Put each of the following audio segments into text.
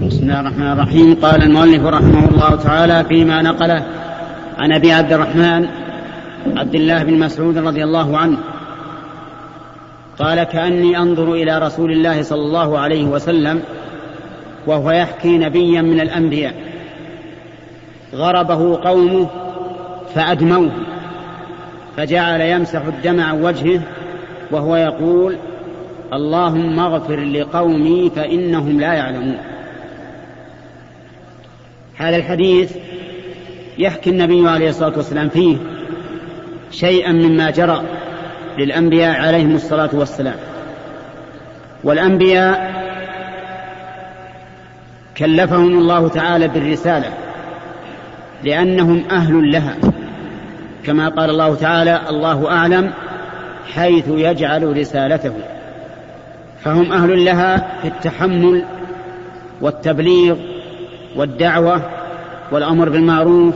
بسم الله الرحمن الرحيم. قال المؤلف رحمه الله تعالى فيما نقله عن أبي عبد الرحمن عبد الله بن مسعود رضي الله عنه. قال كأني أنظر إلى رسول الله صلى الله عليه وسلم وهو يحكي نبيا من الأنبياء. غربه قومه فأدموه فجعل يمسح الدم عن وجهه وهو يقول اللهم اغفر لقومي فإنهم لا يعلمون. هذا الحديث يحكي النبي عليه الصلاة والسلام فيه شيئا مما جرى للأنبياء عليهم الصلاة والسلام. والأنبياء كلفهم الله تعالى بالرسالة لأنهم أهل لها. كما قال الله تعالى الله أعلم حيث يجعل رسالته. فهم أهل لها في التحمل والتبليغ والدعوة والأمر بالمعروف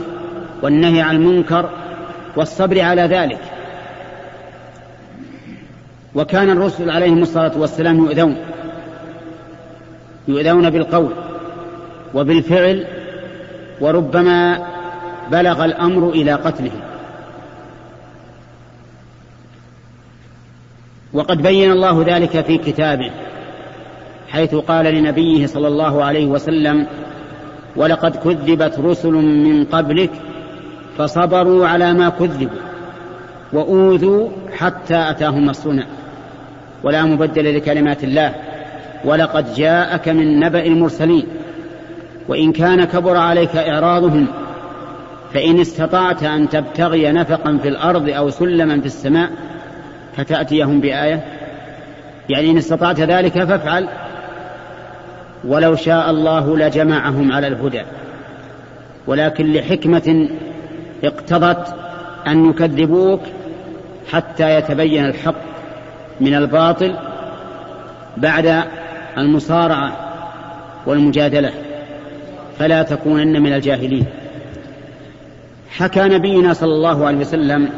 والنهي عن المنكر والصبر على ذلك. وكان الرسل عليهم الصلاة والسلام يؤذون يؤذون بالقول وبالفعل وربما بلغ الأمر إلى قتلهم. وقد بين الله ذلك في كتابه حيث قال لنبيه صلى الله عليه وسلم ولقد كذبت رسل من قبلك فصبروا على ما كذبوا وأوذوا حتى أتاهم نصرنا ولا مبدل لكلمات الله. ولقد جاءك من نبأ المرسلين. وإن كان كبر عليك إعراضهم فإن استطعت أن تبتغي نفقا في الأرض أو سلما في السماء فتأتيهم بآية. يعني إن استطعت ذلك فافعل. ولو شاء الله لجمعهم على الهدى. ولكن لحكمة اقتضت أن يكذبوك حتى يتبين الحق من الباطل بعد المصارعة والمجادلة. فلا تكونن من الجاهلين. حكى نبينا صلى الله عليه وسلم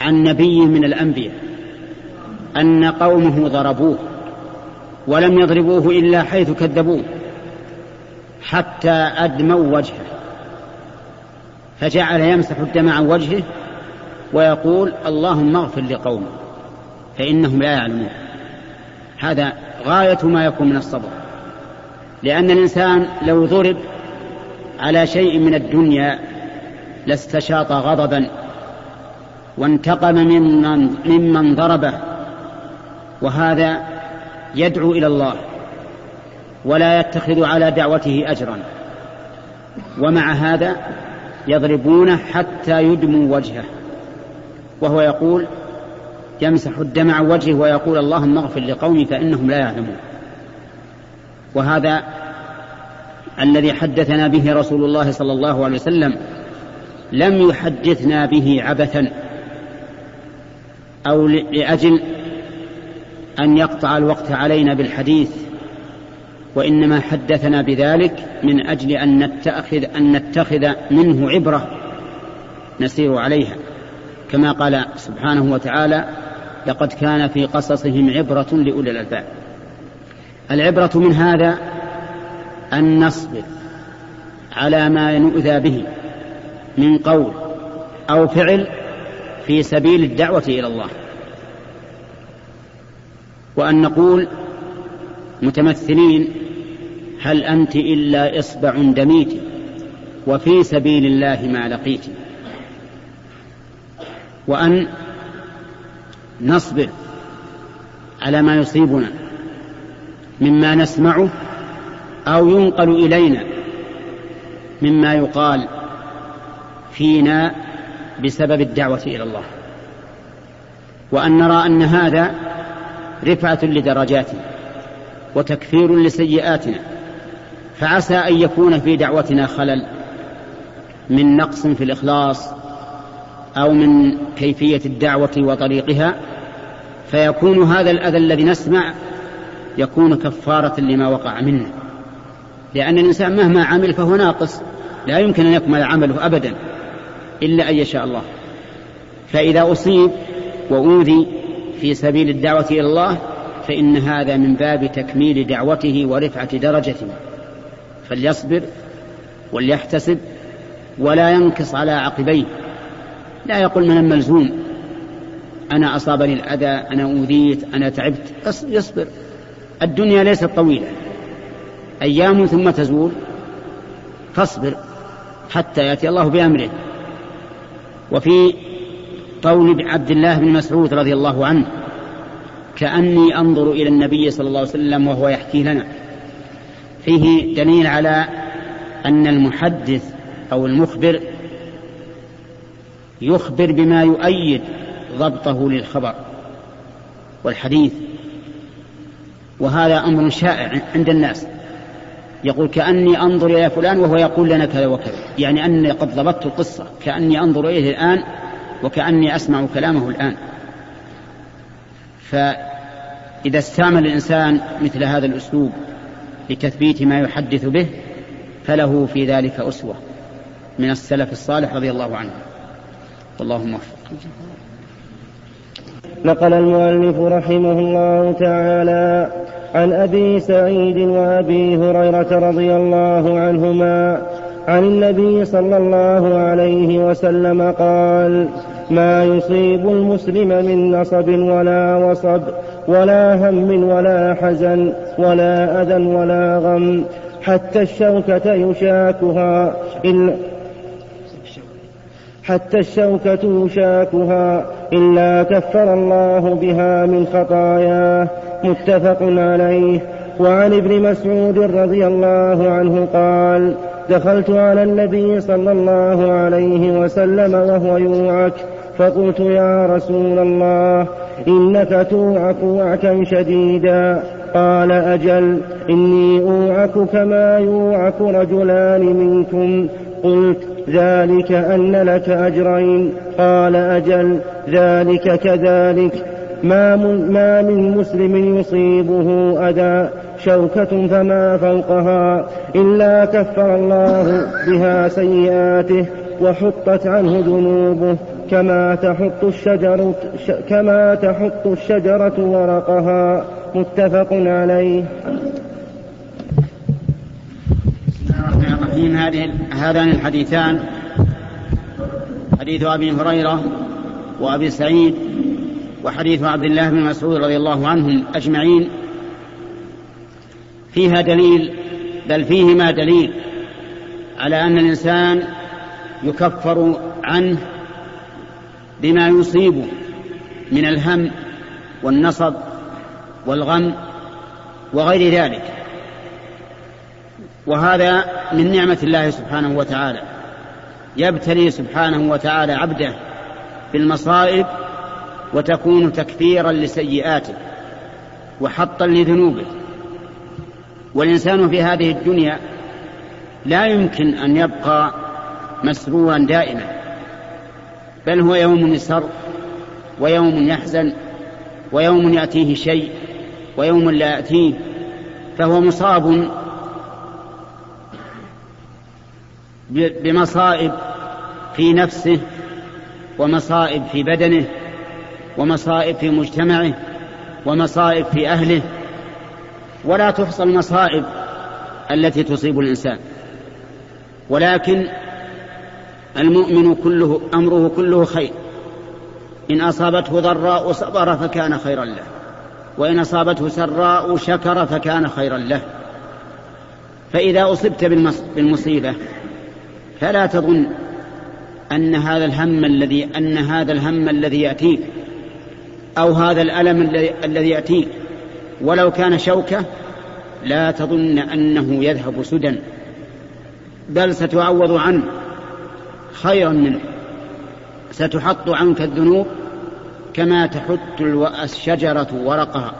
عن نبي من الأنبياء أن قومه ضربوه. ولم يضربوه إلا حيث كذبوه حتى أدموا وجهه. فجعل يمسح الدم عن وجهه ويقول اللهم اغفر لقومي فإنهم لا يعلمون. هذا غاية ما يكون من الصبر. لأن الإنسان لو ضرب على شيء من الدنيا لاستشاط غضبا وانتقم ممن, ممن ضربه. وهذا يدعو إلى الله ولا يتخذ على دعوته أجرا. ومع هذا يضربونه حتى يدموا وجهه. وهو يقول يمسح الدم عن وجهه ويقول اللهم اغفر لقومي فإنهم لا يعلمون. وهذا الذي حدثنا به رسول الله صلى الله عليه وسلم لم يحدثنا به عبثا أو لأجل أن يقطع الوقت علينا بالحديث وإنما حدثنا بذلك من أجل أن نتخذ أن نتخذ منه عبرة نسير عليها. كما قال سبحانه وتعالى لقد كان في قصصهم عبرة لأولي الألباب. العبرة من هذا أن نصبر على ما نؤذى به من قول أو فعل في سبيل الدعوة إلى الله. وأن نقول متمثلين هل أنت إلا إصبع دميت؟ وفي سبيل الله ما لقيت. وأن نصبر على ما يصيبنا مما نسمعه أو ينقل إلينا مما يقال فينا بسبب الدعوة إلى الله. وأن نرى أن هذا رفعة لدرجاتنا وتكفير لسيئاتنا فعسى أن يكون في دعوتنا خلل من نقص في الإخلاص أو من كيفية الدعوة وطريقها فيكون هذا الأذى الذي نسمع يكون كفارة لما وقع منا لأن الإنسان مهما عمل فهو ناقص لا يمكن أن يكمل عمله أبدا إلا أن يشاء الله. فإذا أصيب وأوذي في سبيل الدعوة إلى الله فإن هذا من باب تكميل دعوته ورفعة درجته. فليصبر وليحتسب ولا ينكص على عقبيه. لا يقول من الملزوم أنا أصابني الأذى أنا أوذيت أنا تعبت. يصبر. الدنيا ليست طويلة. أيام ثم تزول فاصبر حتى يأتي الله بأمره. وفي قول عبد الله بن مسعود رضي الله عنه كأني أنظر إلى النبي صلى الله عليه وسلم وهو يحكي لنا. فيه دليل على أن المحدث أو المخبر يخبر بما يؤيد ضبطه للخبر والحديث وهذا أمر شائع عند الناس. يقول كأني أنظر إلى فلان وهو يقول لنا كذا وكذا. يعني أني قد ضبطت القصة كأني أنظر إليه الآن وكأني أسمع كلامه الآن. فإذا استعمل الإنسان مثل هذا الأسلوب لتثبيت ما يحدث به فله في ذلك أسوة من السلف الصالح رضي الله عنه. والله موفق. نقل المؤلف رحمه الله تعالى عن أبي سعيد وأبي هريرة رضي الله عنهما عن النبي صلى الله عليه وسلم قال ما يصيب المسلم من نصب ولا وصب ولا هم ولا حزن ولا أذى ولا غم حتى الشوكة يشاكها. إلا حتى الشوكة يشاكها. إلا كفر الله بها من خطاياه. متفق عليه. وعن ابن مسعود رضي الله عنه قال دخلت على النبي صلى الله عليه وسلم وهو يوعك. فقلت يا رسول الله إنك توعك وعكا شديدا. قال أجل إني أوعك كما يوعك رجلان منكم. قلت ذلك أن لك أجرين. قال أجل ذلك كذلك. ما من, ما من مسلم يصيبه أذى. شوكة فما فوقها. إلا كفر الله بها سيئاته وحطت عنه ذنوبه. كما تحط الشجرة كما تحط الشجرة ورقها متفق عليه. الرحيم. هذه هذان الحديثان. حديث أبي هريرة وأبي سعيد وحديث عبد الله بن مسعود رضي الله عنهم أجمعين. فيها دليل بل فيهما دليل على أن الإنسان يكفر عنه بما يصيبه من الهم والنصب والغم وغير ذلك. وهذا من نعمة الله سبحانه وتعالى. يبتلي سبحانه وتعالى عبده بالمصائب وتكون تكفيرا لسيئاته وحطا لذنوبه. والإنسان في هذه الدنيا لا يمكن أن يبقى مسرورا دائما. بل هو يوم يسر ويوم يحزن ويوم يأتيه شيء ويوم لا يأتيه فهو مصاب بمصائب في نفسه ومصائب في بدنه ومصائب في مجتمعه ومصائب في أهله. ولا تحصى المصائب التي تصيب الإنسان. ولكن المؤمن كله أمره كله خير. إن أصابته ضراء صبر فكان خيرا له. وإن أصابته سراء شكر فكان خيرا له. فإذا أصبت بالمصيبة فلا تظن أن هذا الهم الذي أن هذا الهم الذي يأتيك أو هذا الألم الذي يأتيك ولو كان شوكة لا تظن أنه يذهب سدى. بل ستعوض عنه. خيرا منه. ستحط عنك الذنوب كما تحط الشجرة ورقها.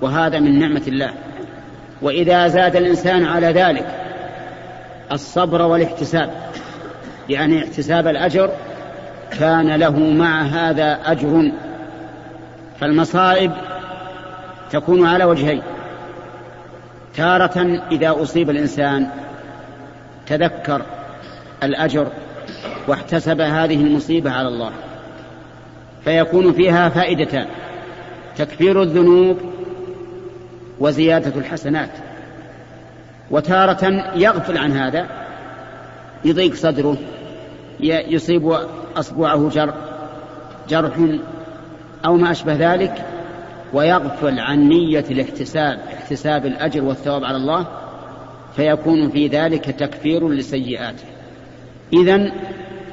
وهذا من نعمة الله. وإذا زاد الإنسان على ذلك الصبر والاحتساب. يعني احتساب الأجر كان له مع هذا أجر. فالمصائب تكون على وجهين. تارة إذا أصيب الإنسان تذكر الأجر واحتسب هذه المصيبة على الله. فيكون فيها فائدتان تكفير الذنوب وزيادة الحسنات. وتارة يغفل عن هذا يضيق صدره يصيب أصبعه جر جرح أو ما أشبه ذلك ويغفل عن نية الاحتساب احتساب الأجر والثواب على الله فيكون في ذلك تكفير لسيئاته. إذن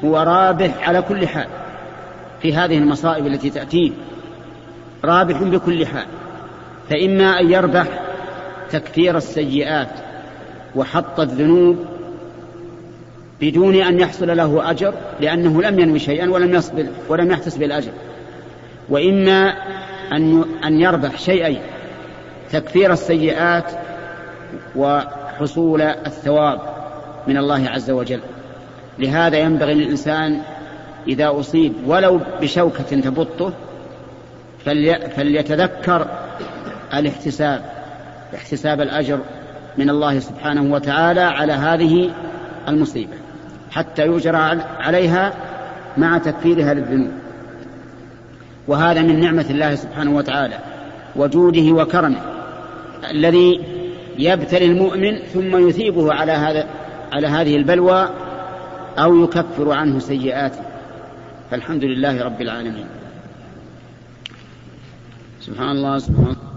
هو رابح على كل حال في هذه المصائب التي تأتيه. رابح بكل حال. فإما أن يربح تكفير السيئات وحط الذنوب بدون أن يحصل له أجر لأنه لم ينوي شيئا ولم يصبر ولم يحتسب الأجر وإما أن أن يربح شيئين تكفير السيئات وحصول الثواب من الله عز وجل. لهذا ينبغي للإنسان إذا أصيب ولو بشوكة تبطه فليتذكر الاحتساب احتساب الأجر من الله سبحانه وتعالى على هذه المصيبة حتى يجرى عليها مع تكفيرها للذنوب. وهذا من نعمة الله سبحانه وتعالى وجوده وكرمه الذي يبتلي المؤمن ثم يثيبه على هذا على هذه البلوى أو يكفر عنه سيئاته. فالحمد لله رب العالمين. سبحان الله سبحان الله.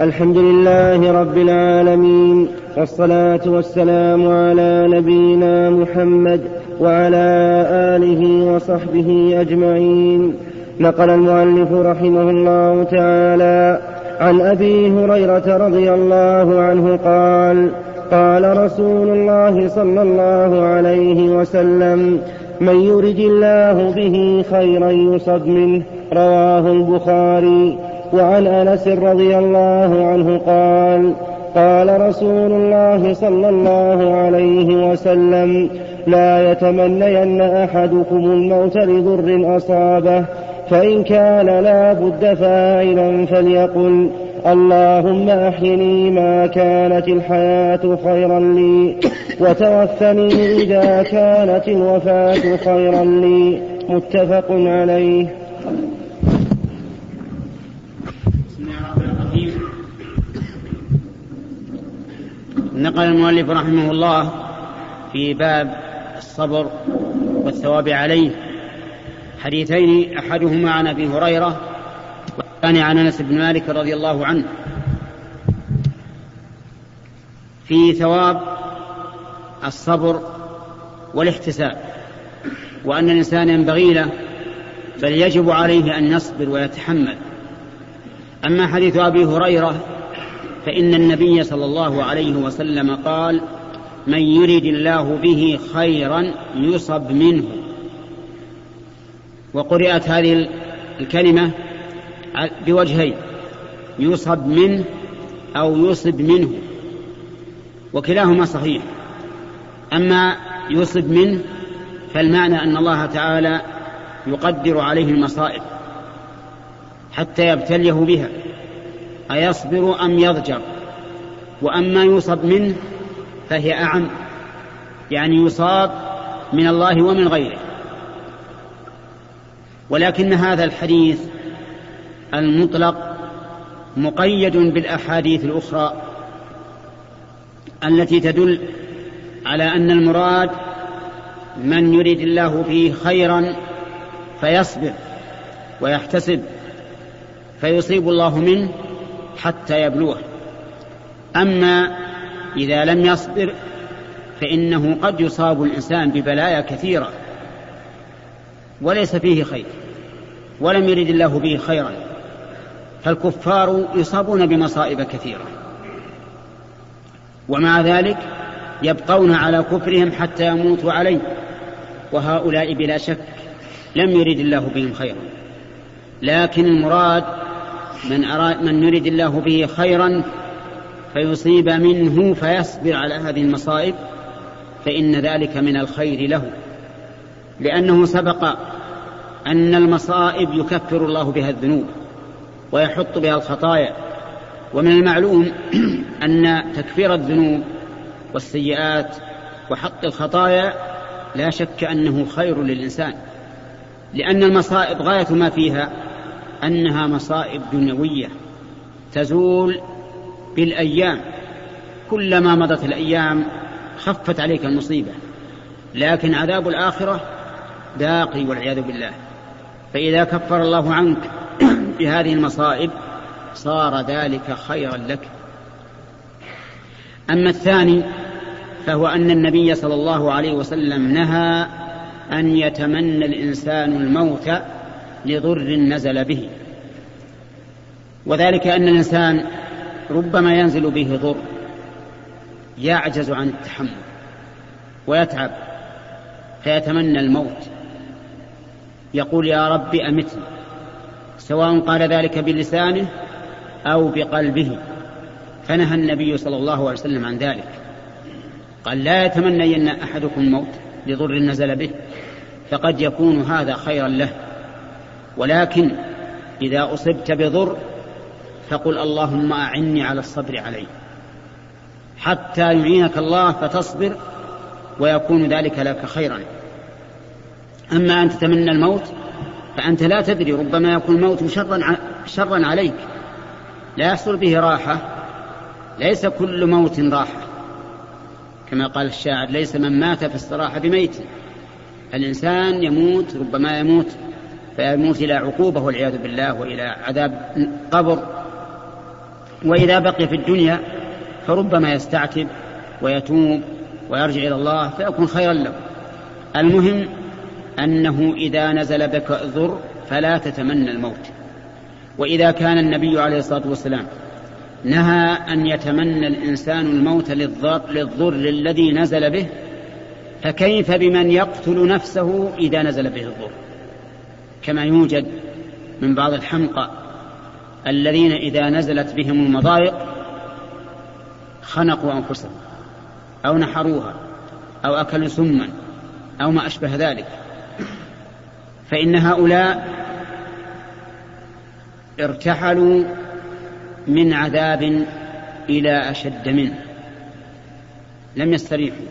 الحمد لله رب العالمين والصلاة والسلام على نبينا محمد وعلى آله وصحبه أجمعين. نقل المؤلف رحمه الله تعالى عن أبي هريرة رضي الله عنه قال قال رسول الله صلى الله عليه وسلم من يرد الله به خيرا يصب منه. رواه البخاري. وعن أنس رضي الله عنه قال قال رسول الله صلى الله عليه وسلم لا يتمنين أحدكم الموت لضر أصابه فإن كان لا بد فاعلا فليقل. اللهم أحيني ما كانت الحياة خيرا لي وتوفني إذا كانت الوفاة خيرا لي. متفق عليه. نقل المؤلف رحمه الله في باب الصبر والثواب عليه. حديثين أحدهما عن أبي هريرة والثاني عن أنس بن مالك رضي الله عنه في ثواب الصبر والاحتساب وأن الإنسان ينبغي له بل يجب عليه أن يصبر ويتحمل. أما حديث أبي هريرة فإن النبي صلى الله عليه وسلم قال من يرد الله به خيرا يصب منه. وقرأت هذه الكلمة بوجهين يصب منه أو يصب منه وكلاهما صحيح. أما يصب منه فالمعنى أن الله تعالى يقدر عليه المصائب حتى يبتليه بها أيصبر أم يضجر؟ وأما يصب منه فهي أعم يعني يصاب من الله ومن غيره. ولكن هذا الحديث المطلق مقيد بالأحاديث الأخرى التي تدل على أن المراد من يريد الله فيه خيرا فيصبر ويحتسب فيصيب الله منه حتى يبلوه. أما إذا لم يصبر فإنه قد يصاب الإنسان ببلايا كثيرة وليس فيه خير ولم يرد الله به خيرا. فالكفار يصابون بمصائب كثيرة. ومع ذلك يبقون على كفرهم حتى يموتوا عليه. وهؤلاء بلا شك لم يرد الله بهم خيرا. لكن المراد من أراد من يريد الله به خيرا فيصيب منه فيصبر على هذه المصائب فإن ذلك من الخير له. لأنه سبق أن المصائب يكفر الله بها الذنوب. ويحط بها الخطايا. ومن المعلوم أن تكفير الذنوب والسيئات وحط الخطايا لا شك أنه خير للإنسان. لأن المصائب غاية ما فيها أنها مصائب دنيوية تزول بالأيام. كلما مضت الأيام خفت عليك المصيبة لكن عذاب الآخرة باقي والعياذ بالله. فإذا كفر الله عنك بهذه المصائب صار ذلك خيرا لك. أما الثاني فهو أن النبي صلى الله عليه وسلم نهى أن يتمنى الإنسان الموت لضر نزل به. وذلك أن الإنسان ربما ينزل به ضر يعجز عن التحمل ويتعب فيتمنى الموت. يقول يا رب أمتني. سواء قال ذلك بلسانه أو بقلبه. فنهى النبي صلى الله عليه وسلم عن ذلك. قال لا يتمنين أحدكم الموت لضر نزل به فقد يكون هذا خيرا له. ولكن إذا أصبت بضر فقل اللهم أعني على الصبر عليه. حتى يعينك الله فتصبر ويكون ذلك لك خيرا. أما أن تتمنى الموت فأنت لا تدري ربما يكون الموت شرا شرا عليك. لا يحصل به راحة. ليس كل موت راحة. كما قال الشاعر ليس من مات فاستراح بميت. الإنسان يموت ربما يموت فيموت إلى عقوبة والعياذ بالله وإلى عذاب قبر. وإذا بقي في الدنيا فربما يستعتب ويتوب ويرجع إلى الله فيكون خيرا له. المهم أنه إذا نزل بك ضر فلا تتمنى الموت. وإذا كان النبي عليه الصلاة والسلام نهى أن يتمنى الإنسان الموت للضر, للضر الذي نزل به فكيف بمن يقتل نفسه إذا نزل به الضر كما يوجد من بعض الحمقى الذين إذا نزلت بهم المضايق خنقوا أنفسهم أو نحروها أو أكلوا سما أو ما أشبه ذلك. فإن هؤلاء ارتحلوا من عذاب إلى أشد منه. لم يستريحوا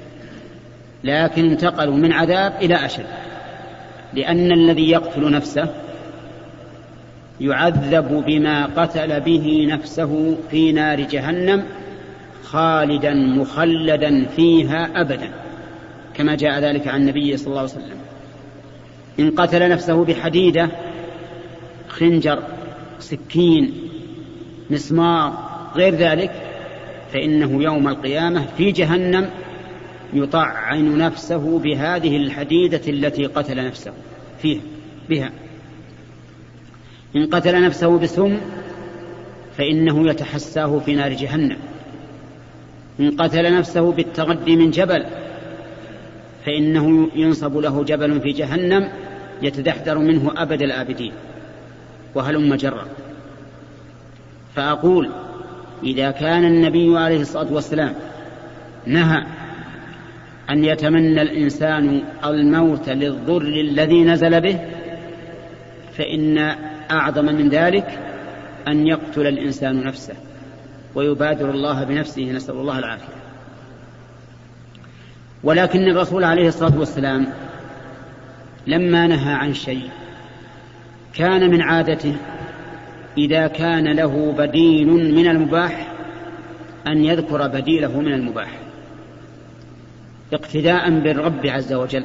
لكن انتقلوا من عذاب إلى أشد. لأن الذي يقتل نفسه يعذب بما قتل به نفسه في نار جهنم خالدا مخلدا فيها أبدا كما جاء ذلك عن النبي صلى الله عليه وسلم. إن قتل نفسه بحديدة خنجر سكين مسمار غير ذلك فإنه يوم القيامة في جهنم يطعن نفسه بهذه الحديدة التي قتل نفسه فيها بها. إن قتل نفسه بسم فإنه يتحساه في نار جهنم. إن قتل نفسه بالتغدي من جبل فإنه ينصب له جبل في جهنم يتدحدر منه أبد الآبدين. وهلم جرا. فأقول إذا كان النبي عليه الصلاة والسلام نهى أن يتمنى الإنسان الموت للضر الذي نزل به فإن أعظم من ذلك أن يقتل الإنسان نفسه ويبادر الله بنفسه نسأل الله العافية. ولكن الرسول عليه الصلاة والسلام لما نهى عن شيء كان من عادته إذا كان له بديل من المباح أن يذكر بديله من المباح اقتداء بالرب عز وجل.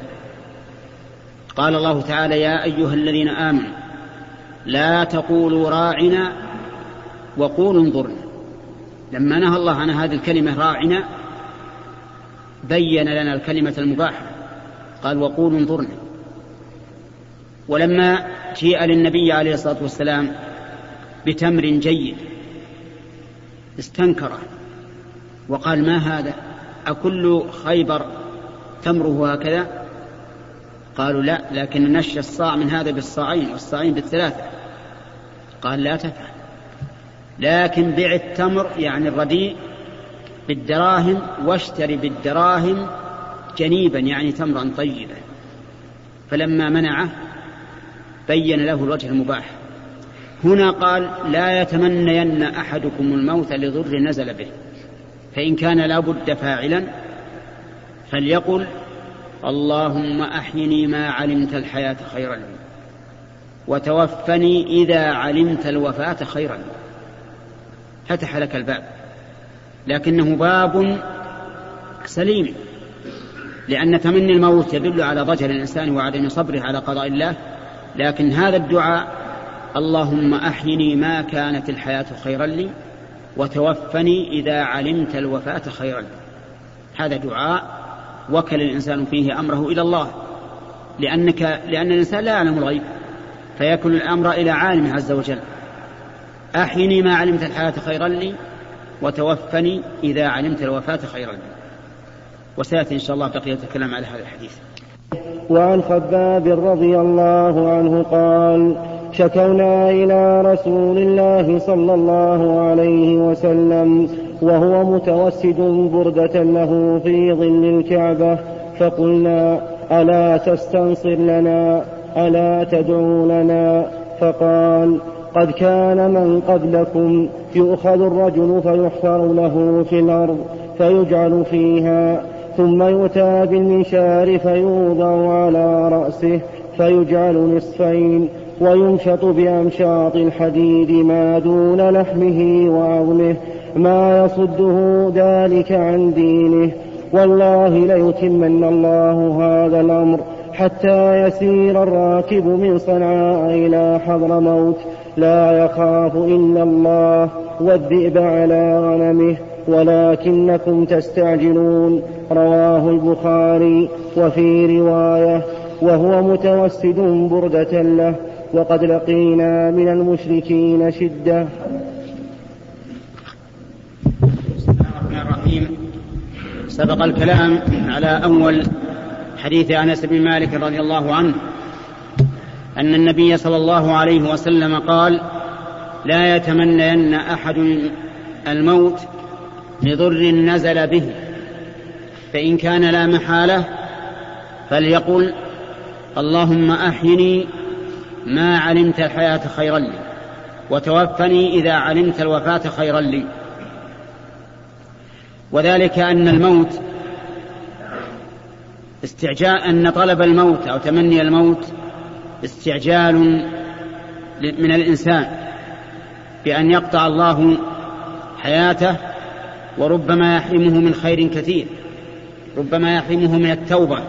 قال الله تعالى يا أيها الذين آمنوا لا تقولوا راعنا وقولوا انظرنا. لما نهى الله عن هذه الكلمة راعنا بين لنا الكلمة المباحة قال وقولوا انظرنا. ولما جيء للنبي عليه الصلاة والسلام بتمر جيد استنكره وقال ما هذا؟ أكل خيبر تمره هكذا؟ قالوا لا لكن نشى الصاع من هذا بالصاعين والصاعين بالثلاثة. قال لا تفعل. لكن بع التمر يعني الرديء بالدراهم واشتري بالدراهم جنيبا يعني تمرا طيبا. فلما منعه بين له الوجه المباح. هنا قال لا يتمنين أحدكم الموت لضر نزل به فإن كان لا بد فاعلا فليقل اللهم أحيني ما علمت الحياة خيرا لي وتوفني إذا علمت الوفاة خيرا. لي فتح لك الباب. لكنه باب سليم لأن تمني الموت يدل على ضجر الإنسان وعدم صبره على قضاء الله لكن هذا الدعاء اللهم أحيني ما كانت الحياة خيرا لي وتوفني إذا علمت الوفاة خيرا لي. هذا دعاء وكل الإنسان فيه أمره إلى الله. لأنك لأن الإنسان لا يعلم الغيب فيكل الأمر إلى عالمه عز وجل. أحيني ما علمت الحياة خيرا لي وتوفني إذا علمت الوفاة خيرا لي. وسيأتي إن شاء الله بقية الكلام على هذا الحديث. وعن خباب رضي الله عنه قال شكونا إلى رسول الله صلى الله عليه وسلم وهو متوسد بردة له في ظل الكعبة فقلنا ألا تستنصر لنا؟ ألا تدعو لنا؟ فقال قد كان من قبلكم يؤخذ الرجل فيحفر له في الأرض فيجعل فيها ثم يؤتى بالمنشار فيوضع على رأسه فيجعل نصفين ويمشط بأمشاط الحديد ما دون لحمه وعظمه ما يصده ذلك عن دينه. والله ليتمن الله هذا الأمر حتى يسير الراكب من صنعاء إلى حضر موت. لا يخاف إلا الله والذئب على غنمه. ولكنكم تستعجلون. رواه البخاري وفي رواية وهو متوسد بردة له وقد لقينا من المشركين شدة. بسم الله الرحمن الرحيم. سبق الكلام على أول حديث أنس بن مالك رضي الله عنه أن النبي صلى الله عليه وسلم قال لا يتمنين أحد الموت لضر نزل به. فإن كان لا محالة فليقل اللهم أحيني ما علمت الحياة خيرا لي وتوفني إذا علمت الوفاة خيرا لي. وذلك أن الموت استعجال أن طلب الموت أو تمني الموت استعجال من الإنسان بأن يقطع الله حياته وربما يحرمه من خير كثير ربما يحرمه من التوبة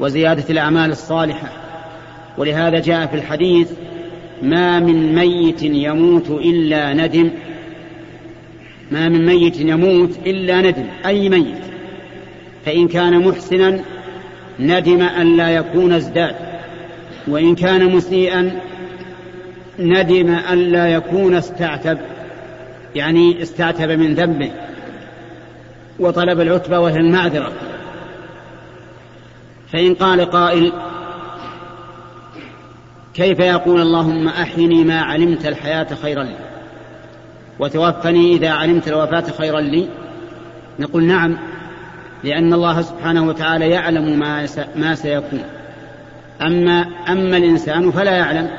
وزيادة الأعمال الصالحة. ولهذا جاء في الحديث ما من ميت يموت إلا ندم. ما من ميت يموت إلا ندم أي ميت؟ فإن كان محسنا ندم أن لا يكون ازداد وإن كان مسيئا ندم أن لا يكون استعتب يعني استعتب من ذنبه. وطلب العتبة وهي المعذرة. فإن قال قائل كيف يقول اللهم أحيني ما علمت الحياة خيرا لي وتوفني إذا علمت الوفاة خيرا لي؟ نقول نعم لأن الله سبحانه وتعالى يعلم ما ما سيكون. أما أما الإنسان فلا يعلم.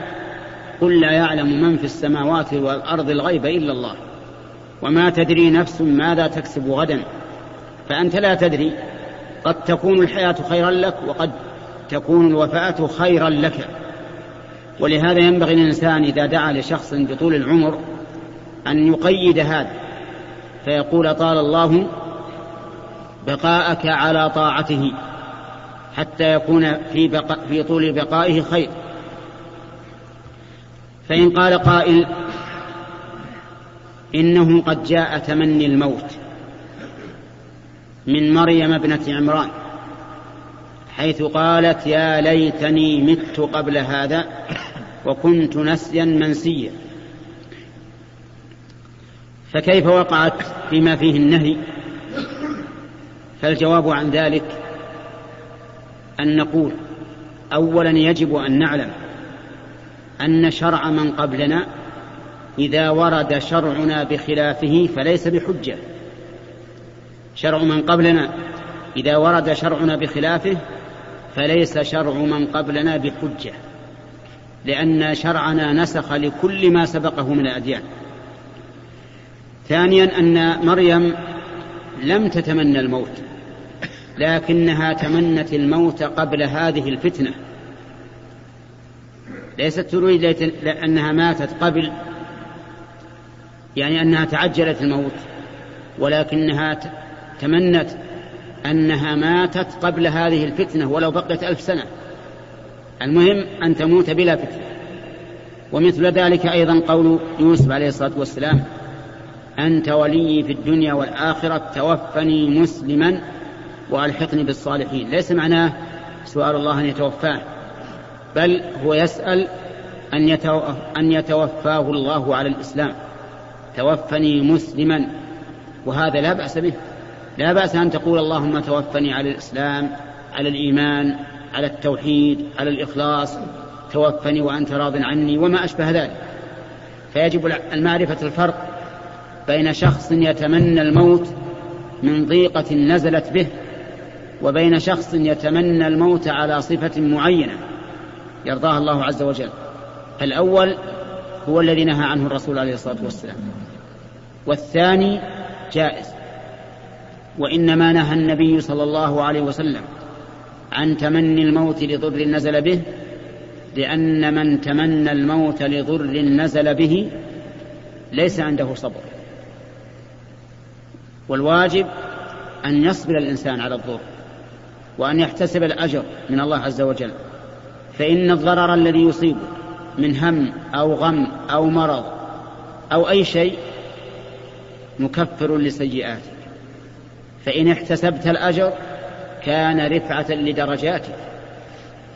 قل لا يعلم من في السماوات والأرض الغيب إلا الله وما تدري نفس ماذا تكسب غدا. فأنت لا تدري. قد تكون الحياة خيرا لك وقد تكون الوفاة خيرا لك. ولهذا ينبغي الإنسان إذا دعا لشخص بطول العمر أن يقيد هذا. فيقول طال الله بقاءك على طاعته حتى يكون في, بقاء في طول بقائه خير. فإن قال قائل إنه قد جاء تمني الموت. من مريم ابنة عمران حيث قالت يا ليتني مت قبل هذا وكنت نسيا منسيا. فكيف وقعت فيما فيه النهي؟ فالجواب عن ذلك أن نقول أولا يجب أن نعلم أن شرع من قبلنا إذا ورد شرعنا بخلافه فليس بحجة. شرع من قبلنا. إذا ورد شرعنا بخلافه فليس شرع من قبلنا بحجة لأن شرعنا نسخ لكل ما سبقه من الأديان. ثانيا أن مريم لم تتمنى الموت لكنها تمنت الموت قبل هذه الفتنة. ليست تريد أنها ماتت قبل يعني أنها تعجلت الموت ولكنها تمنت أنها ماتت قبل هذه الفتنة ولو بقيت ألف سنة. المهم أن تموت بلا فتنة. ومثل ذلك أيضا قول يوسف عليه الصلاة والسلام أنت ولي في الدنيا والآخرة توفني مسلما وألحقني بالصالحين. ليس معناه سؤال الله أن يتوفاه بل هو يسأل أن, أن يتوفاه الله على الإسلام. توفني مسلما وهذا لا بأس به. لا بأس أن تقول اللهم توفني على الإسلام على الإيمان على التوحيد على الإخلاص توفني وأنت راض عني وما أشبه ذلك. فيجب المعرفة الفرق بين شخص يتمنى الموت من ضيقة نزلت به وبين شخص يتمنى الموت على صفة معينة يرضاها الله عز وجل. الأول هو الذي نهى عنه الرسول عليه الصلاة والسلام والثاني جائز. وإنما نهى النبي صلى الله عليه وسلم عن تمني الموت لضر نزل به لأن من تمنى الموت لضر نزل به ليس عنده صبر. والواجب أن يصبر الإنسان على الضر وأن يحتسب الأجر من الله عز وجل. فإن الضرر الذي يصيبه من هم أو غم أو مرض أو أي شيء مكفر لسيئاتك فإن احتسبت الأجر كان رفعة لدرجاتك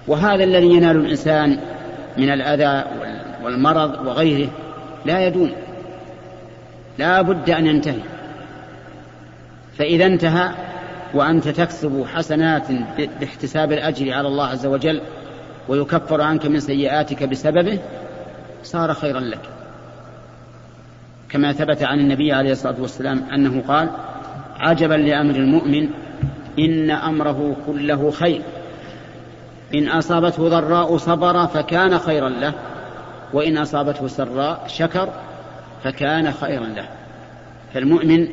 وهذا الذي ينال الإنسان من الأذى والمرض وغيره لا يدوم. لا بد أن ينتهي. فإذا انتهى وأنت تكسب حسنات باحتساب الأجر على الله عز وجل ويكفر عنك من سيئاتك بسببه صار خيرا لك. كما ثبت عن النبي عليه الصلاة والسلام أنه قال عجبا لأمر المؤمن إن أمره كله خير. إن أصابته ضراء صبر فكان خيرا له وإن أصابته سراء شكر فكان خيرا له. فالمؤمن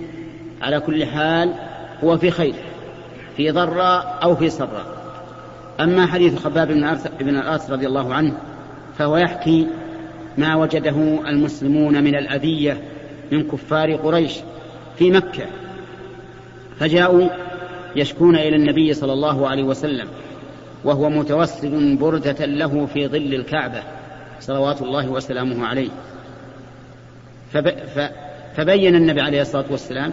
على كل حال هو في خير في ضراء أو في سراء. أما حديث خباب بن الأرث رضي الله عنه فهو يحكي ما وجده المسلمون من الأذية من كفار قريش في مكة. فجاءوا يشكون إلى النبي صلى الله عليه وسلم وهو متوسل بردة له في ظل الكعبة صلوات الله وسلامه عليه. فبين النبي عليه الصلاة والسلام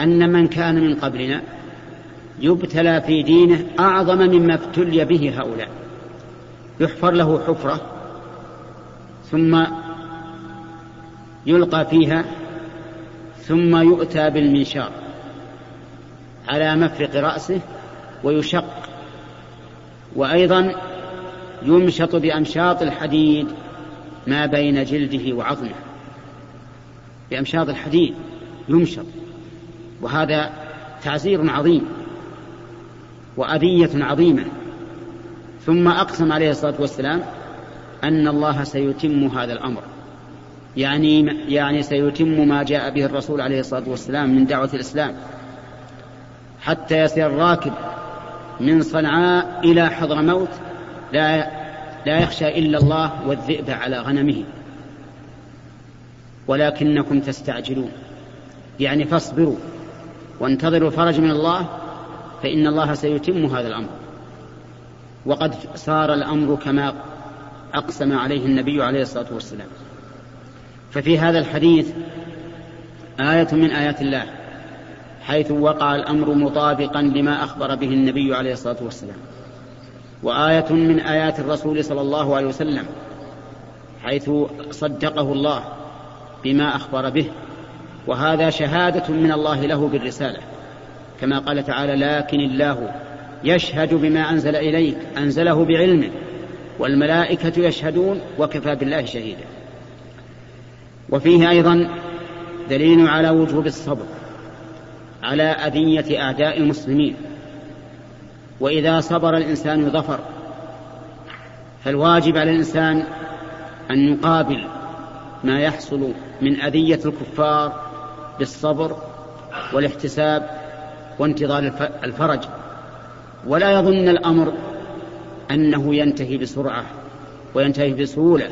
أن من كان من قبلنا يبتلى في دينه أعظم مما ابتلي به هؤلاء. يحفر له حفرة ثم يلقى فيها ثم يؤتى بالمنشار. على مفرق رأسه ويشق وأيضا يمشط بأمشاط الحديد ما بين جلده وعظمه. بأمشاط الحديد يمشط وهذا تعزير عظيم وأذية عظيمة. ثم أقسم عليه الصلاة والسلام أن الله سيتم هذا الأمر يعني يعني سيتم ما جاء به الرسول عليه الصلاة والسلام من دعوة الإسلام. حتى يصير الراكب من صنعاء إلى حضرموت لا لا يخشى إلا الله والذئب على غنمه. ولكنكم تستعجلون. يعني فاصبروا وانتظروا الفرج من الله فإن الله سيتم هذا الأمر. وقد صار الأمر كما أقسم عليه النبي عليه الصلاة والسلام. ففي هذا الحديث آية من آيات الله. حيث وقع الأمر مطابقا لما أخبر به النبي عليه الصلاة والسلام. وآية من آيات الرسول صلى الله عليه وسلم حيث صدقه الله بما أخبر به وهذا شهادة من الله له بالرسالة. كما قال تعالى لكن الله يشهد بما أنزل إليك أنزله بعلمه والملائكة يشهدون وكفى بالله شهيدا. وفيه أيضا دليل على وجوب الصبر. على أذية أعداء المسلمين. وإذا صبر الإنسان ظفر فالواجب على الإنسان أن يقابل ما يحصل من أذية الكفار بالصبر والاحتساب وانتظار الفرج. ولا يظن الأمر أنه ينتهي بسرعة وينتهي بسهولة.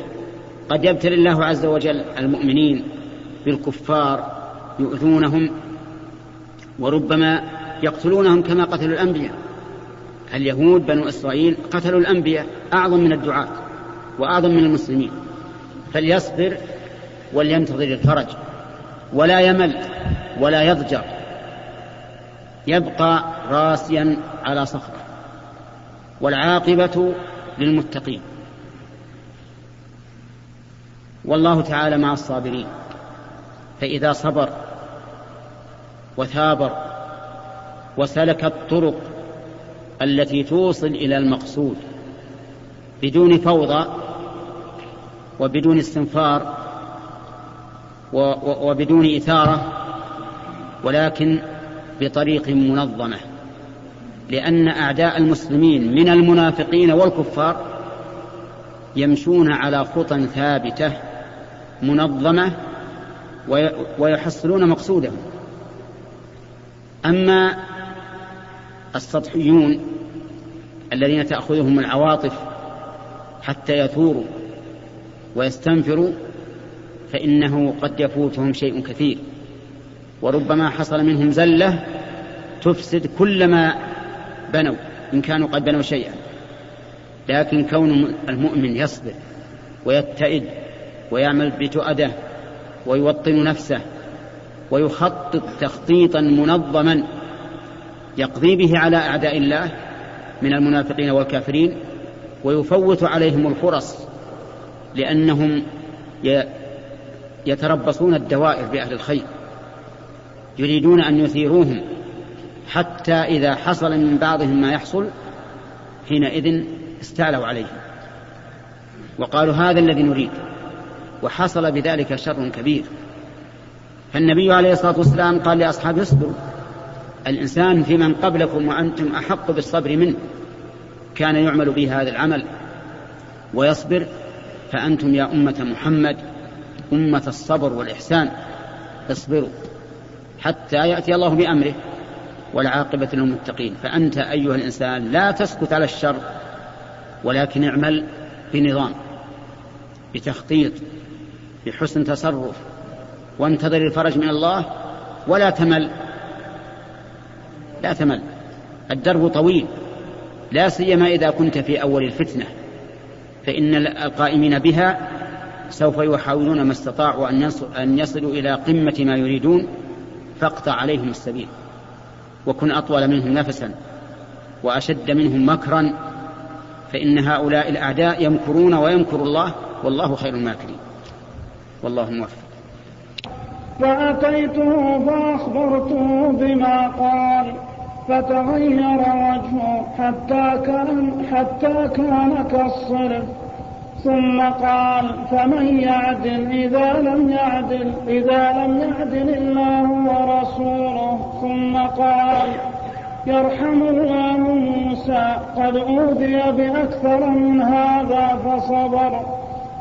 قد يبتلي الله عز وجل المؤمنين بالكفار يؤذونهم وربما يقتلونهم كما قتلوا الأنبياء. اليهود بنو إسرائيل قتلوا الأنبياء أعظم من الدعاة وأعظم من المسلمين. فليصبر ولينتظر الفرج. ولا يمل ولا يضجر. يبقى راسيا على صخرة. والعاقبة للمتقين. والله تعالى مع الصابرين. فإذا صبر وثابر وسلك الطرق التي توصل إلى المقصود بدون فوضى وبدون استنفار وبدون إثارة ولكن بطريق منظمة لأن أعداء المسلمين من المنافقين والكفار يمشون على خطى ثابتة منظمة ويحصلون مقصودهم. أما السطحيون الذين تأخذهم العواطف حتى يثوروا ويستنفروا فإنه قد يفوتهم شيء كثير. وربما حصل منهم زلة تفسد كل ما بنوا إن كانوا قد بنوا شيئا. لكن كون المؤمن يصبر ويتئد ويعمل بتؤدة ويوطن نفسه ويخطط تخطيطا منظما يقضي به على أعداء الله من المنافقين والكافرين ويفوت عليهم الفرص لأنهم يتربصون الدوائر بأهل الخير يريدون أن يثيروهم حتى إذا حصل من بعضهم ما يحصل حينئذ استعلوا عليهم. وقالوا هذا الذي نريد وحصل بذلك شر كبير. فالنبي عليه الصلاة والسلام قال لأصحابه اصبروا الإنسان في من قبلكم وأنتم أحق بالصبر منه كان يعمل به هذا العمل ويصبر فأنتم يا أمة محمد أمة الصبر والإحسان اصبروا حتى يأتي الله بأمره والعاقبة للمتقين. فأنت أيها الإنسان لا تسكت على الشر ولكن اعمل بنظام بتخطيط بحسن تصرف وانتظر الفرج من الله ولا تمل. لا تمل. الدرب طويل. لا سيما إذا كنت في أول الفتنة. فإن القائمين بها سوف يحاولون ما استطاعوا أن يصلوا إلى قمة ما يريدون. فاقطع عليهم السبيل. وكن أطول منهم نفسا. وأشد منهم مكرا. فإن هؤلاء الأعداء يمكرون ويمكر الله. والله خير الماكرين. والله موفق. فأتيته فأخبرته بما قال فتغير وجهه حتى كان حتى كان كالصرف. ثم قال فمن يعدل؟ إذا لم يعدل إذا لم يعدل الله ورسوله. ثم قال يرحم الله موسى قد أوذي بأكثر من هذا فصبر.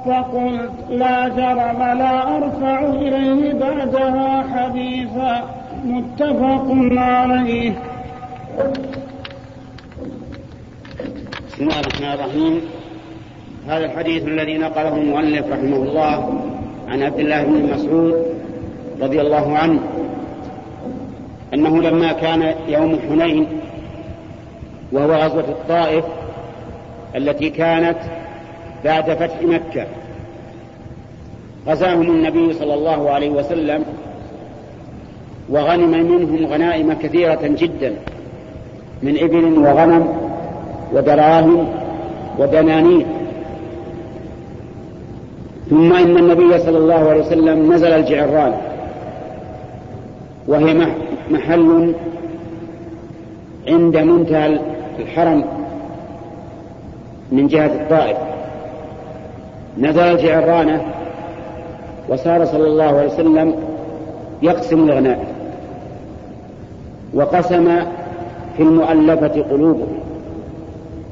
فقلت لا جرم لا أرفع إليه بعدها حديثا. متفق عليه. بسم الله الرحمن الرحيم. هذا الحديث الذي نقله المؤلف رحمه الله عن عبد الله بن مسعود رضي الله عنه أنه لما كان يوم حنين وهو غزوة الطائف التي كانت بعد فتح مكة. غزاهم النبي صلى الله عليه وسلم وغنم منهم غنائم كثيرة جدا من إبل وغنم ودراهم ودنانير ثم إن النبي صلى الله عليه وسلم نزل الجعران وهي محل عند منتهى الحرم من جهة الطائف. نزل الجعرانة وصار صلى الله عليه وسلم يقسم الغنائم وقسم في المؤلفة قلوبهم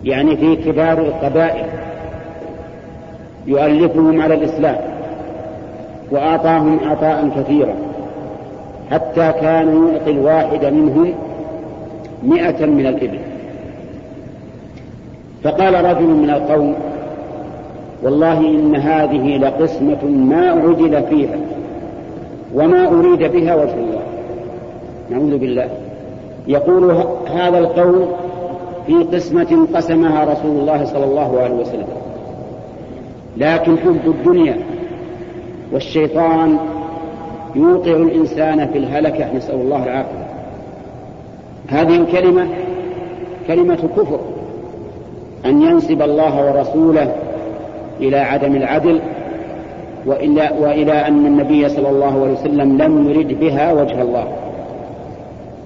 يعني في كبار القبائل يؤلفهم على الإسلام وأعطاهم عطاء كثيرا حتى كان يعطي الواحد منهم مئة من الإبل. فقال رجل من القوم والله إن هذه لقسمة ما عدل فيها وما أريد بها وجه الله. نعوذ بالله. يقول هذا القول في قسمة قسمها رسول الله صلى الله عليه وسلم. لكن حب الدنيا والشيطان يوقع الإنسان في الهلكة. نسأل الله العافية. هذه الكلمة كلمة كفر أن ينسب الله ورسوله إلى عدم العدل وإلى, وإلى أن النبي صلى الله عليه وسلم لم يرد بها وجه الله.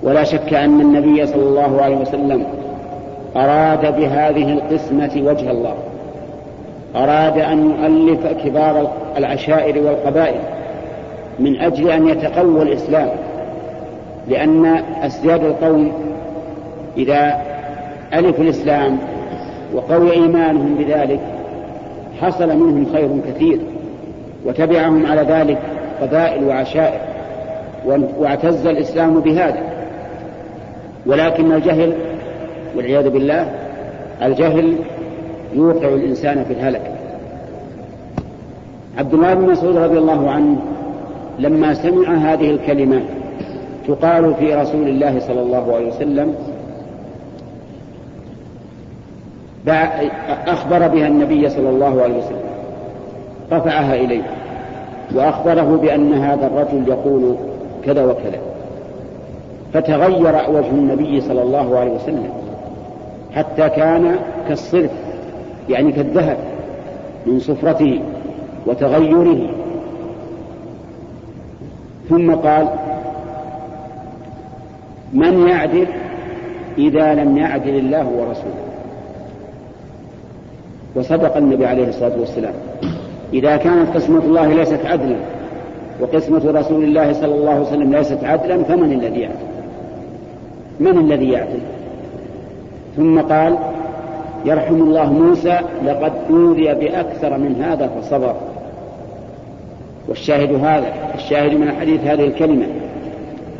ولا شك أن النبي صلى الله عليه وسلم أراد بهذه القسمة وجه الله. أراد أن يؤلف كبار العشائر والقبائل من أجل أن يتقوى الإسلام لأن أسياد القوم إذا ألفوا الإسلام وقوي إيمانهم بذلك حصل منهم خير كثير وتبعهم على ذلك قبائل وعشائر واعتز الإسلام بهذا. ولكن الجهل والعياذ بالله الجهل يوقع الإنسان في الهلك. عبد الله بن مسعود رضي الله عنه لما سمع هذه الكلمة تقال في رسول الله صلى الله عليه وسلم أخبر بها النبي صلى الله عليه وسلم. رفعها إليه. وأخبره بأن هذا الرجل يقول كذا وكذا. فتغير وجه النبي صلى الله عليه وسلم. حتى كان كالصرف يعني كالذهب من صفرته وتغيره. ثم قال من يعدل إذا لم يعدل الله ورسوله؟ وصدق النبي عليه الصلاة والسلام. إذا كانت قسمة الله ليست عدلا وقسمة رسول الله صلى الله عليه وسلم ليست عدلا فمن الذي يعدل؟ من الذي يعدل؟ ثم قال يرحم الله موسى لقد أوذي بأكثر من هذا فصبر. والشاهد هذا الشاهد من الحديث هذه الكلمة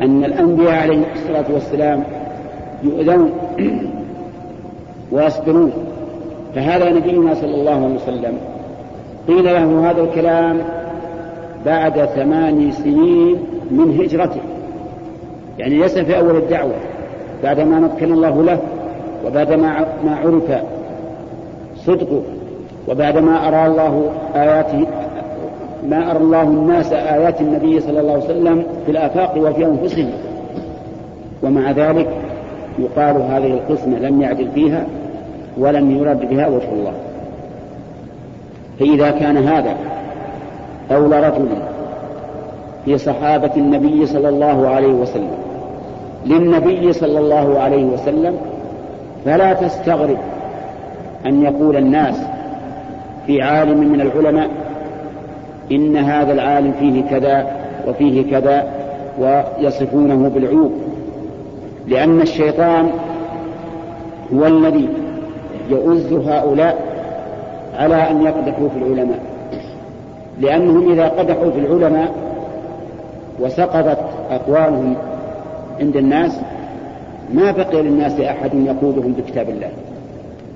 أن الأنبياء عليهم الصلاة والسلام يؤذون ويصبرون. فهذا نبينا صلى الله عليه وسلم قيل له هذا الكلام بعد ثمان سنين من هجرته. يعني ليس في أول الدعوة بعدما مكن الله له وبعدما ما عرف صدقه وبعدما أرى الله آياته ما أرى الله الناس آيات النبي صلى الله عليه وسلم في الآفاق وفي أنفسهم. ومع ذلك يقال هذه القسمة لم يعدل فيها. ولم يرد بها وجه الله. فإذا كان هذا قول رجل في صحابة النبي صلى الله عليه وسلم للنبي صلى الله عليه وسلم فلا تستغرب أن يقول الناس في عالم من العلماء إن هذا العالم فيه كذا وفيه كذا ويصفونه بالعيوب لأن الشيطان هو الذي يؤز هؤلاء على أن يقدحوا في العلماء. لأنهم إذا قدحوا في العلماء وسقطت أقوالهم عند الناس ما بقي للناس أحد يقودهم بكتاب الله.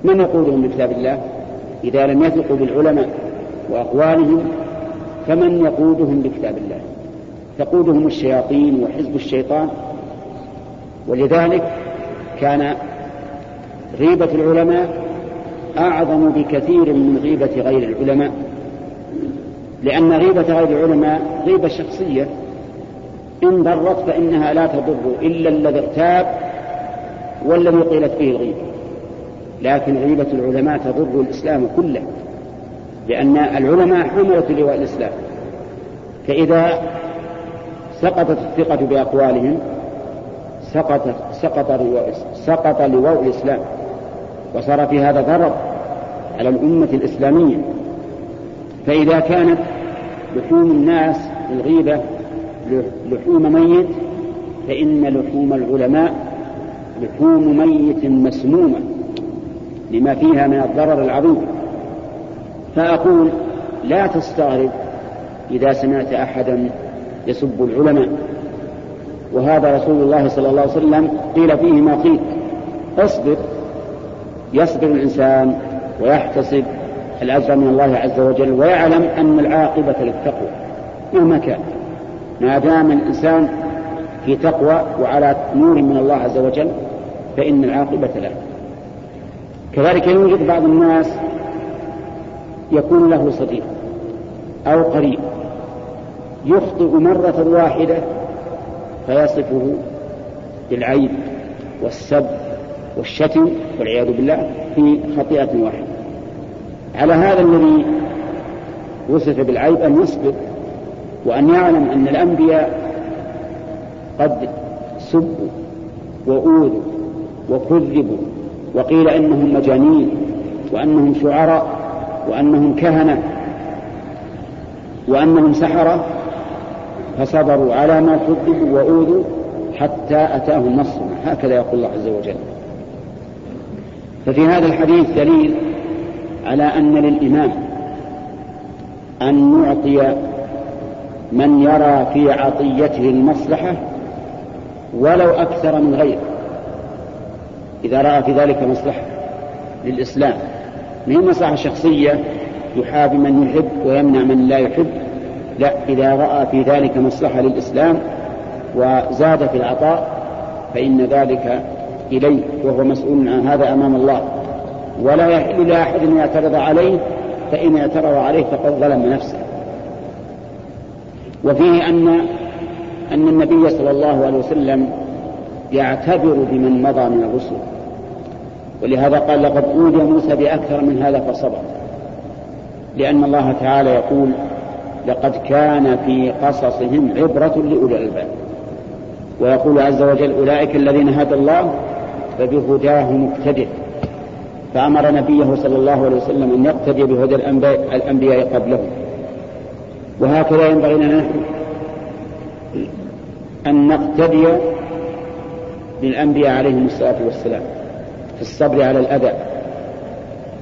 من يقودهم بكتاب الله؟ إذا لم يثقوا بالعلماء وأقوالهم فمن يقودهم بكتاب الله؟ تقودهم الشياطين وحزب الشيطان. ولذلك كان غيبة العلماء أعظم بكثير من غيبة غير العلماء. لأن غيبة غير العلماء غيبة شخصية. إن ضرت فإنها لا تضر إلا الذي اغتاب والذي قيلت فيه الغيبة. لكن غيبة العلماء تضر الإسلام كله. لأن العلماء حملة لواء الإسلام. فإذا سقطت الثقة بأقوالهم سقطت سقط لواء سقط لواء الإسلام. وصار في هذا ضرر على الأمة الإسلامية. فإذا كانت لحوم الناس الغيبة لحوم ميت فإن لحوم العلماء لحوم ميت مسمومة لما فيها من الضرر العظيم. فأقول لا تستغرب إذا سمعت أحدا يسب العلماء. وهذا رسول الله صلى الله عليه وسلم قيل فيه ما قيل اصبر. يصبر الإنسان ويحتسب الأجر من الله عز وجل ويعلم أن العاقبة للتقوى مهما كان. ما دام الإنسان في تقوى وعلى نور من الله عز وجل فإن العاقبة له. كذلك يوجد بعض الناس يكون له صديق أو قريب يخطئ مرة واحدة فيصفه بالعيب والسب والشتم والعياذ بالله في خطيئة واحدة. على هذا الذي وصف بالعيب أن يصبر وأن يعلم أن الأنبياء قد سبوا وأوذوا وكذبوا وقيل إنهم مجانين وأنهم شعراء وأنهم كهنة وأنهم سحرة فصبروا على ما كذبوا وأوذوا حتى أتاهم نصرنا. هكذا يقول الله عز وجل. ففي هذا الحديث دليل على أن للإمام أن يعطي من يرى في عطيته المصلحة ولو أكثر من غيره إذا رأى في ذلك مصلحة للإسلام. من مصلحة شخصية يحابي من يحب ويمنع من لا يحب؟ لا إذا رأى في ذلك مصلحة للإسلام وزاد في العطاء فإن ذلك إليه وهو مسؤول عن هذا أمام الله. ولا يحل لأحد أن يعترض عليه فإن اعترض عليه فقد ظلم نفسه. وفيه أن أن النبي صلى الله عليه وسلم يعتبر بمن مضى من الرسل. ولهذا قال لقد أوذي موسى بأكثر من هذا فصبر. لأن الله تعالى يقول لقد كان في قصصهم عبرة لأولي الألباب. ويقول عز وجل أولئك الذين هدى الله فبهداه مقتدر فأمر نبيه صلى الله عليه وسلم أن يقتدي بهدى الأنبياء قبله وهكذا ينبغي لنا أن نقتدي بالأنبياء عليهم الصلاة والسلام في الصبر على الأذى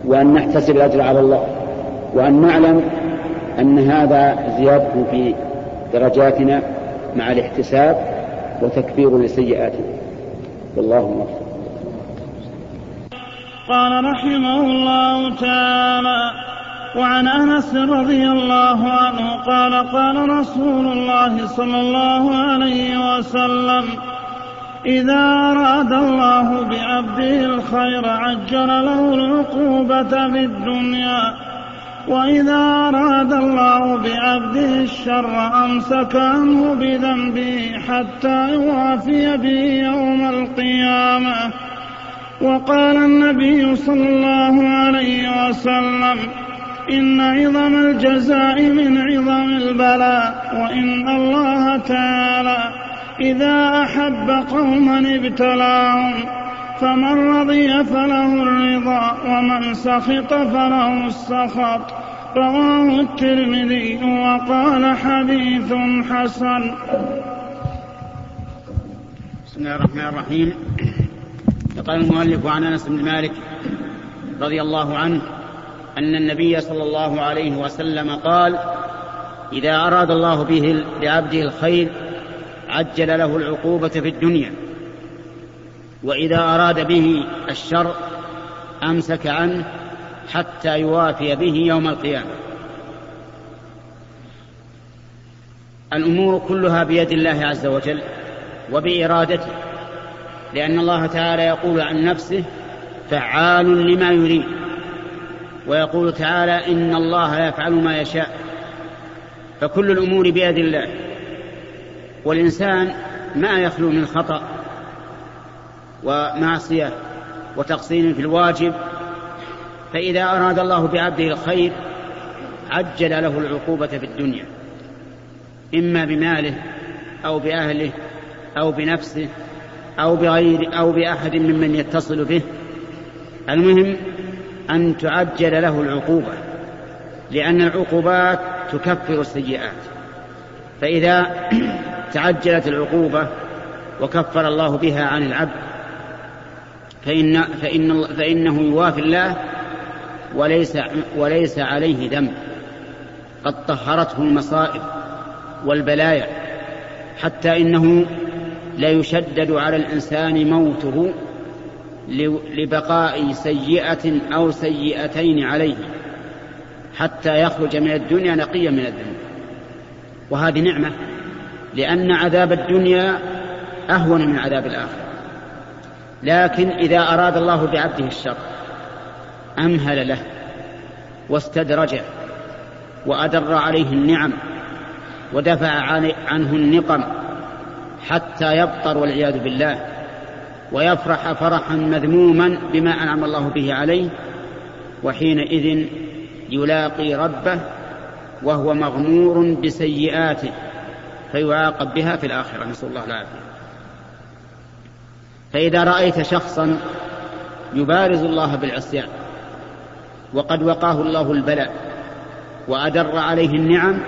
وأن نحتسب الأجر على الله وأن نعلم أن هذا زيادة في درجاتنا مع الاحتساب وتكفير لسيئاتنا والله موفق. قال رحمه الله تعالى وعن أنس رضي الله عنه قال قال رسول الله صلى الله عليه وسلم إذا أراد الله بعبده الخير عجل له العقوبة في الدنيا وإذا أراد الله بعبده الشر أمسك عنه بذنبه حتى يوافي به يوم القيامة. وقال النبي صلى الله عليه وسلم إن عظم الجزاء من عظم البلاء وإن الله تعالى إذا أحب قوما ابتلاهم فمن رضي فله الرضا ومن سخط فله السخط. رواه الترمذي وقال حديث حسن. بسم الله الرحمن الرحيم. قال المؤلف عن انس بن مالك رضي الله عنه ان النبي صلى الله عليه وسلم قال إذا أراد الله به لعبده الخير عجل له العقوبة في الدنيا. وإذا أراد به الشر أمسك عنه حتى يوافي به يوم القيامة. الأمور كلها بيد الله عز وجل وبإرادته. لأن الله تعالى يقول عن نفسه فعال لما يريد ويقول تعالى إن الله يفعل ما يشاء فكل الأمور بيد الله والإنسان ما يخلو من خطأ ومعصية وتقصير في الواجب فإذا أراد الله بعبده الخير عجل له العقوبة في الدنيا إما بماله أو بأهله أو بنفسه أو بغير أو بأحد ممن يتصل به. المهم أن تعجل له العقوبة لأن العقوبات تكفر السيئات. فإذا تعجلت العقوبة وكفر الله بها عن العبد فإن فإن فإنه يوافي الله وليس وليس عليه ذنب. قد طهرته المصائب والبلايا حتى إنه ليشدد على الإنسان موته لبقاء سيئة أو سيئتين عليه حتى يخرج من الدنيا نقيا من الذنوب. وهذه نعمة لأن عذاب الدنيا أهون من عذاب الآخرة. لكن إذا أراد الله بعبده الشر أمهل له واستدرجه وأدر عليه النعم ودفع عنه النقم حتى يبطر والعياذ بالله ويفرح فرحا مذموما بما أنعم الله به عليه وحينئذ يلاقي ربه وهو مغمور بسيئاته فيعاقب بها في الآخرة. نسأل الله العافية. فإذا رأيت شخصا يبارز الله بالعصيان وقد وقاه الله البلاء وأدر عليه النعم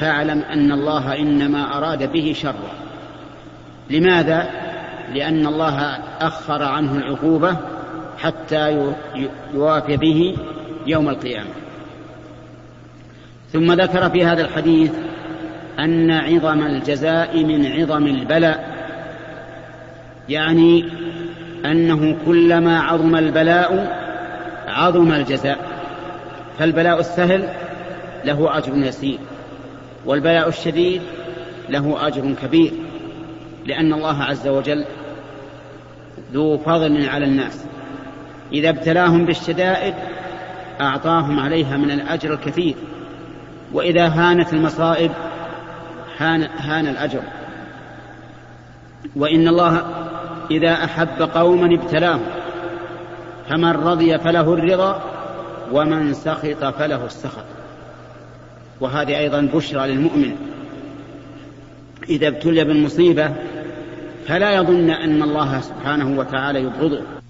فاعلم أن الله إنما أراد به شرا لماذا؟ لأن الله أخر عنه العقوبة حتى يوافي به يوم القيامة ثم ذكر في هذا الحديث أن عظم الجزاء من عظم البلاء يعني أنه كلما عظم البلاء عظم الجزاء فالبلاء السهل له أجر يسير والبلاء الشديد له أجر كبير لأن الله عز وجل ذو فضل على الناس. إذا ابتلاهم بالشدائد أعطاهم عليها من الأجر الكثير. وإذا هانت المصائب هان, هان الأجر. وإن الله إذا أحب قوما ابتلاهم فمن رضي فله الرضا ومن سخط فله السخط. وهذه أيضا بشرى للمؤمن. إذا ابتلي بالمصيبة فلا يظن أن الله سبحانه وتعالى يبغضه.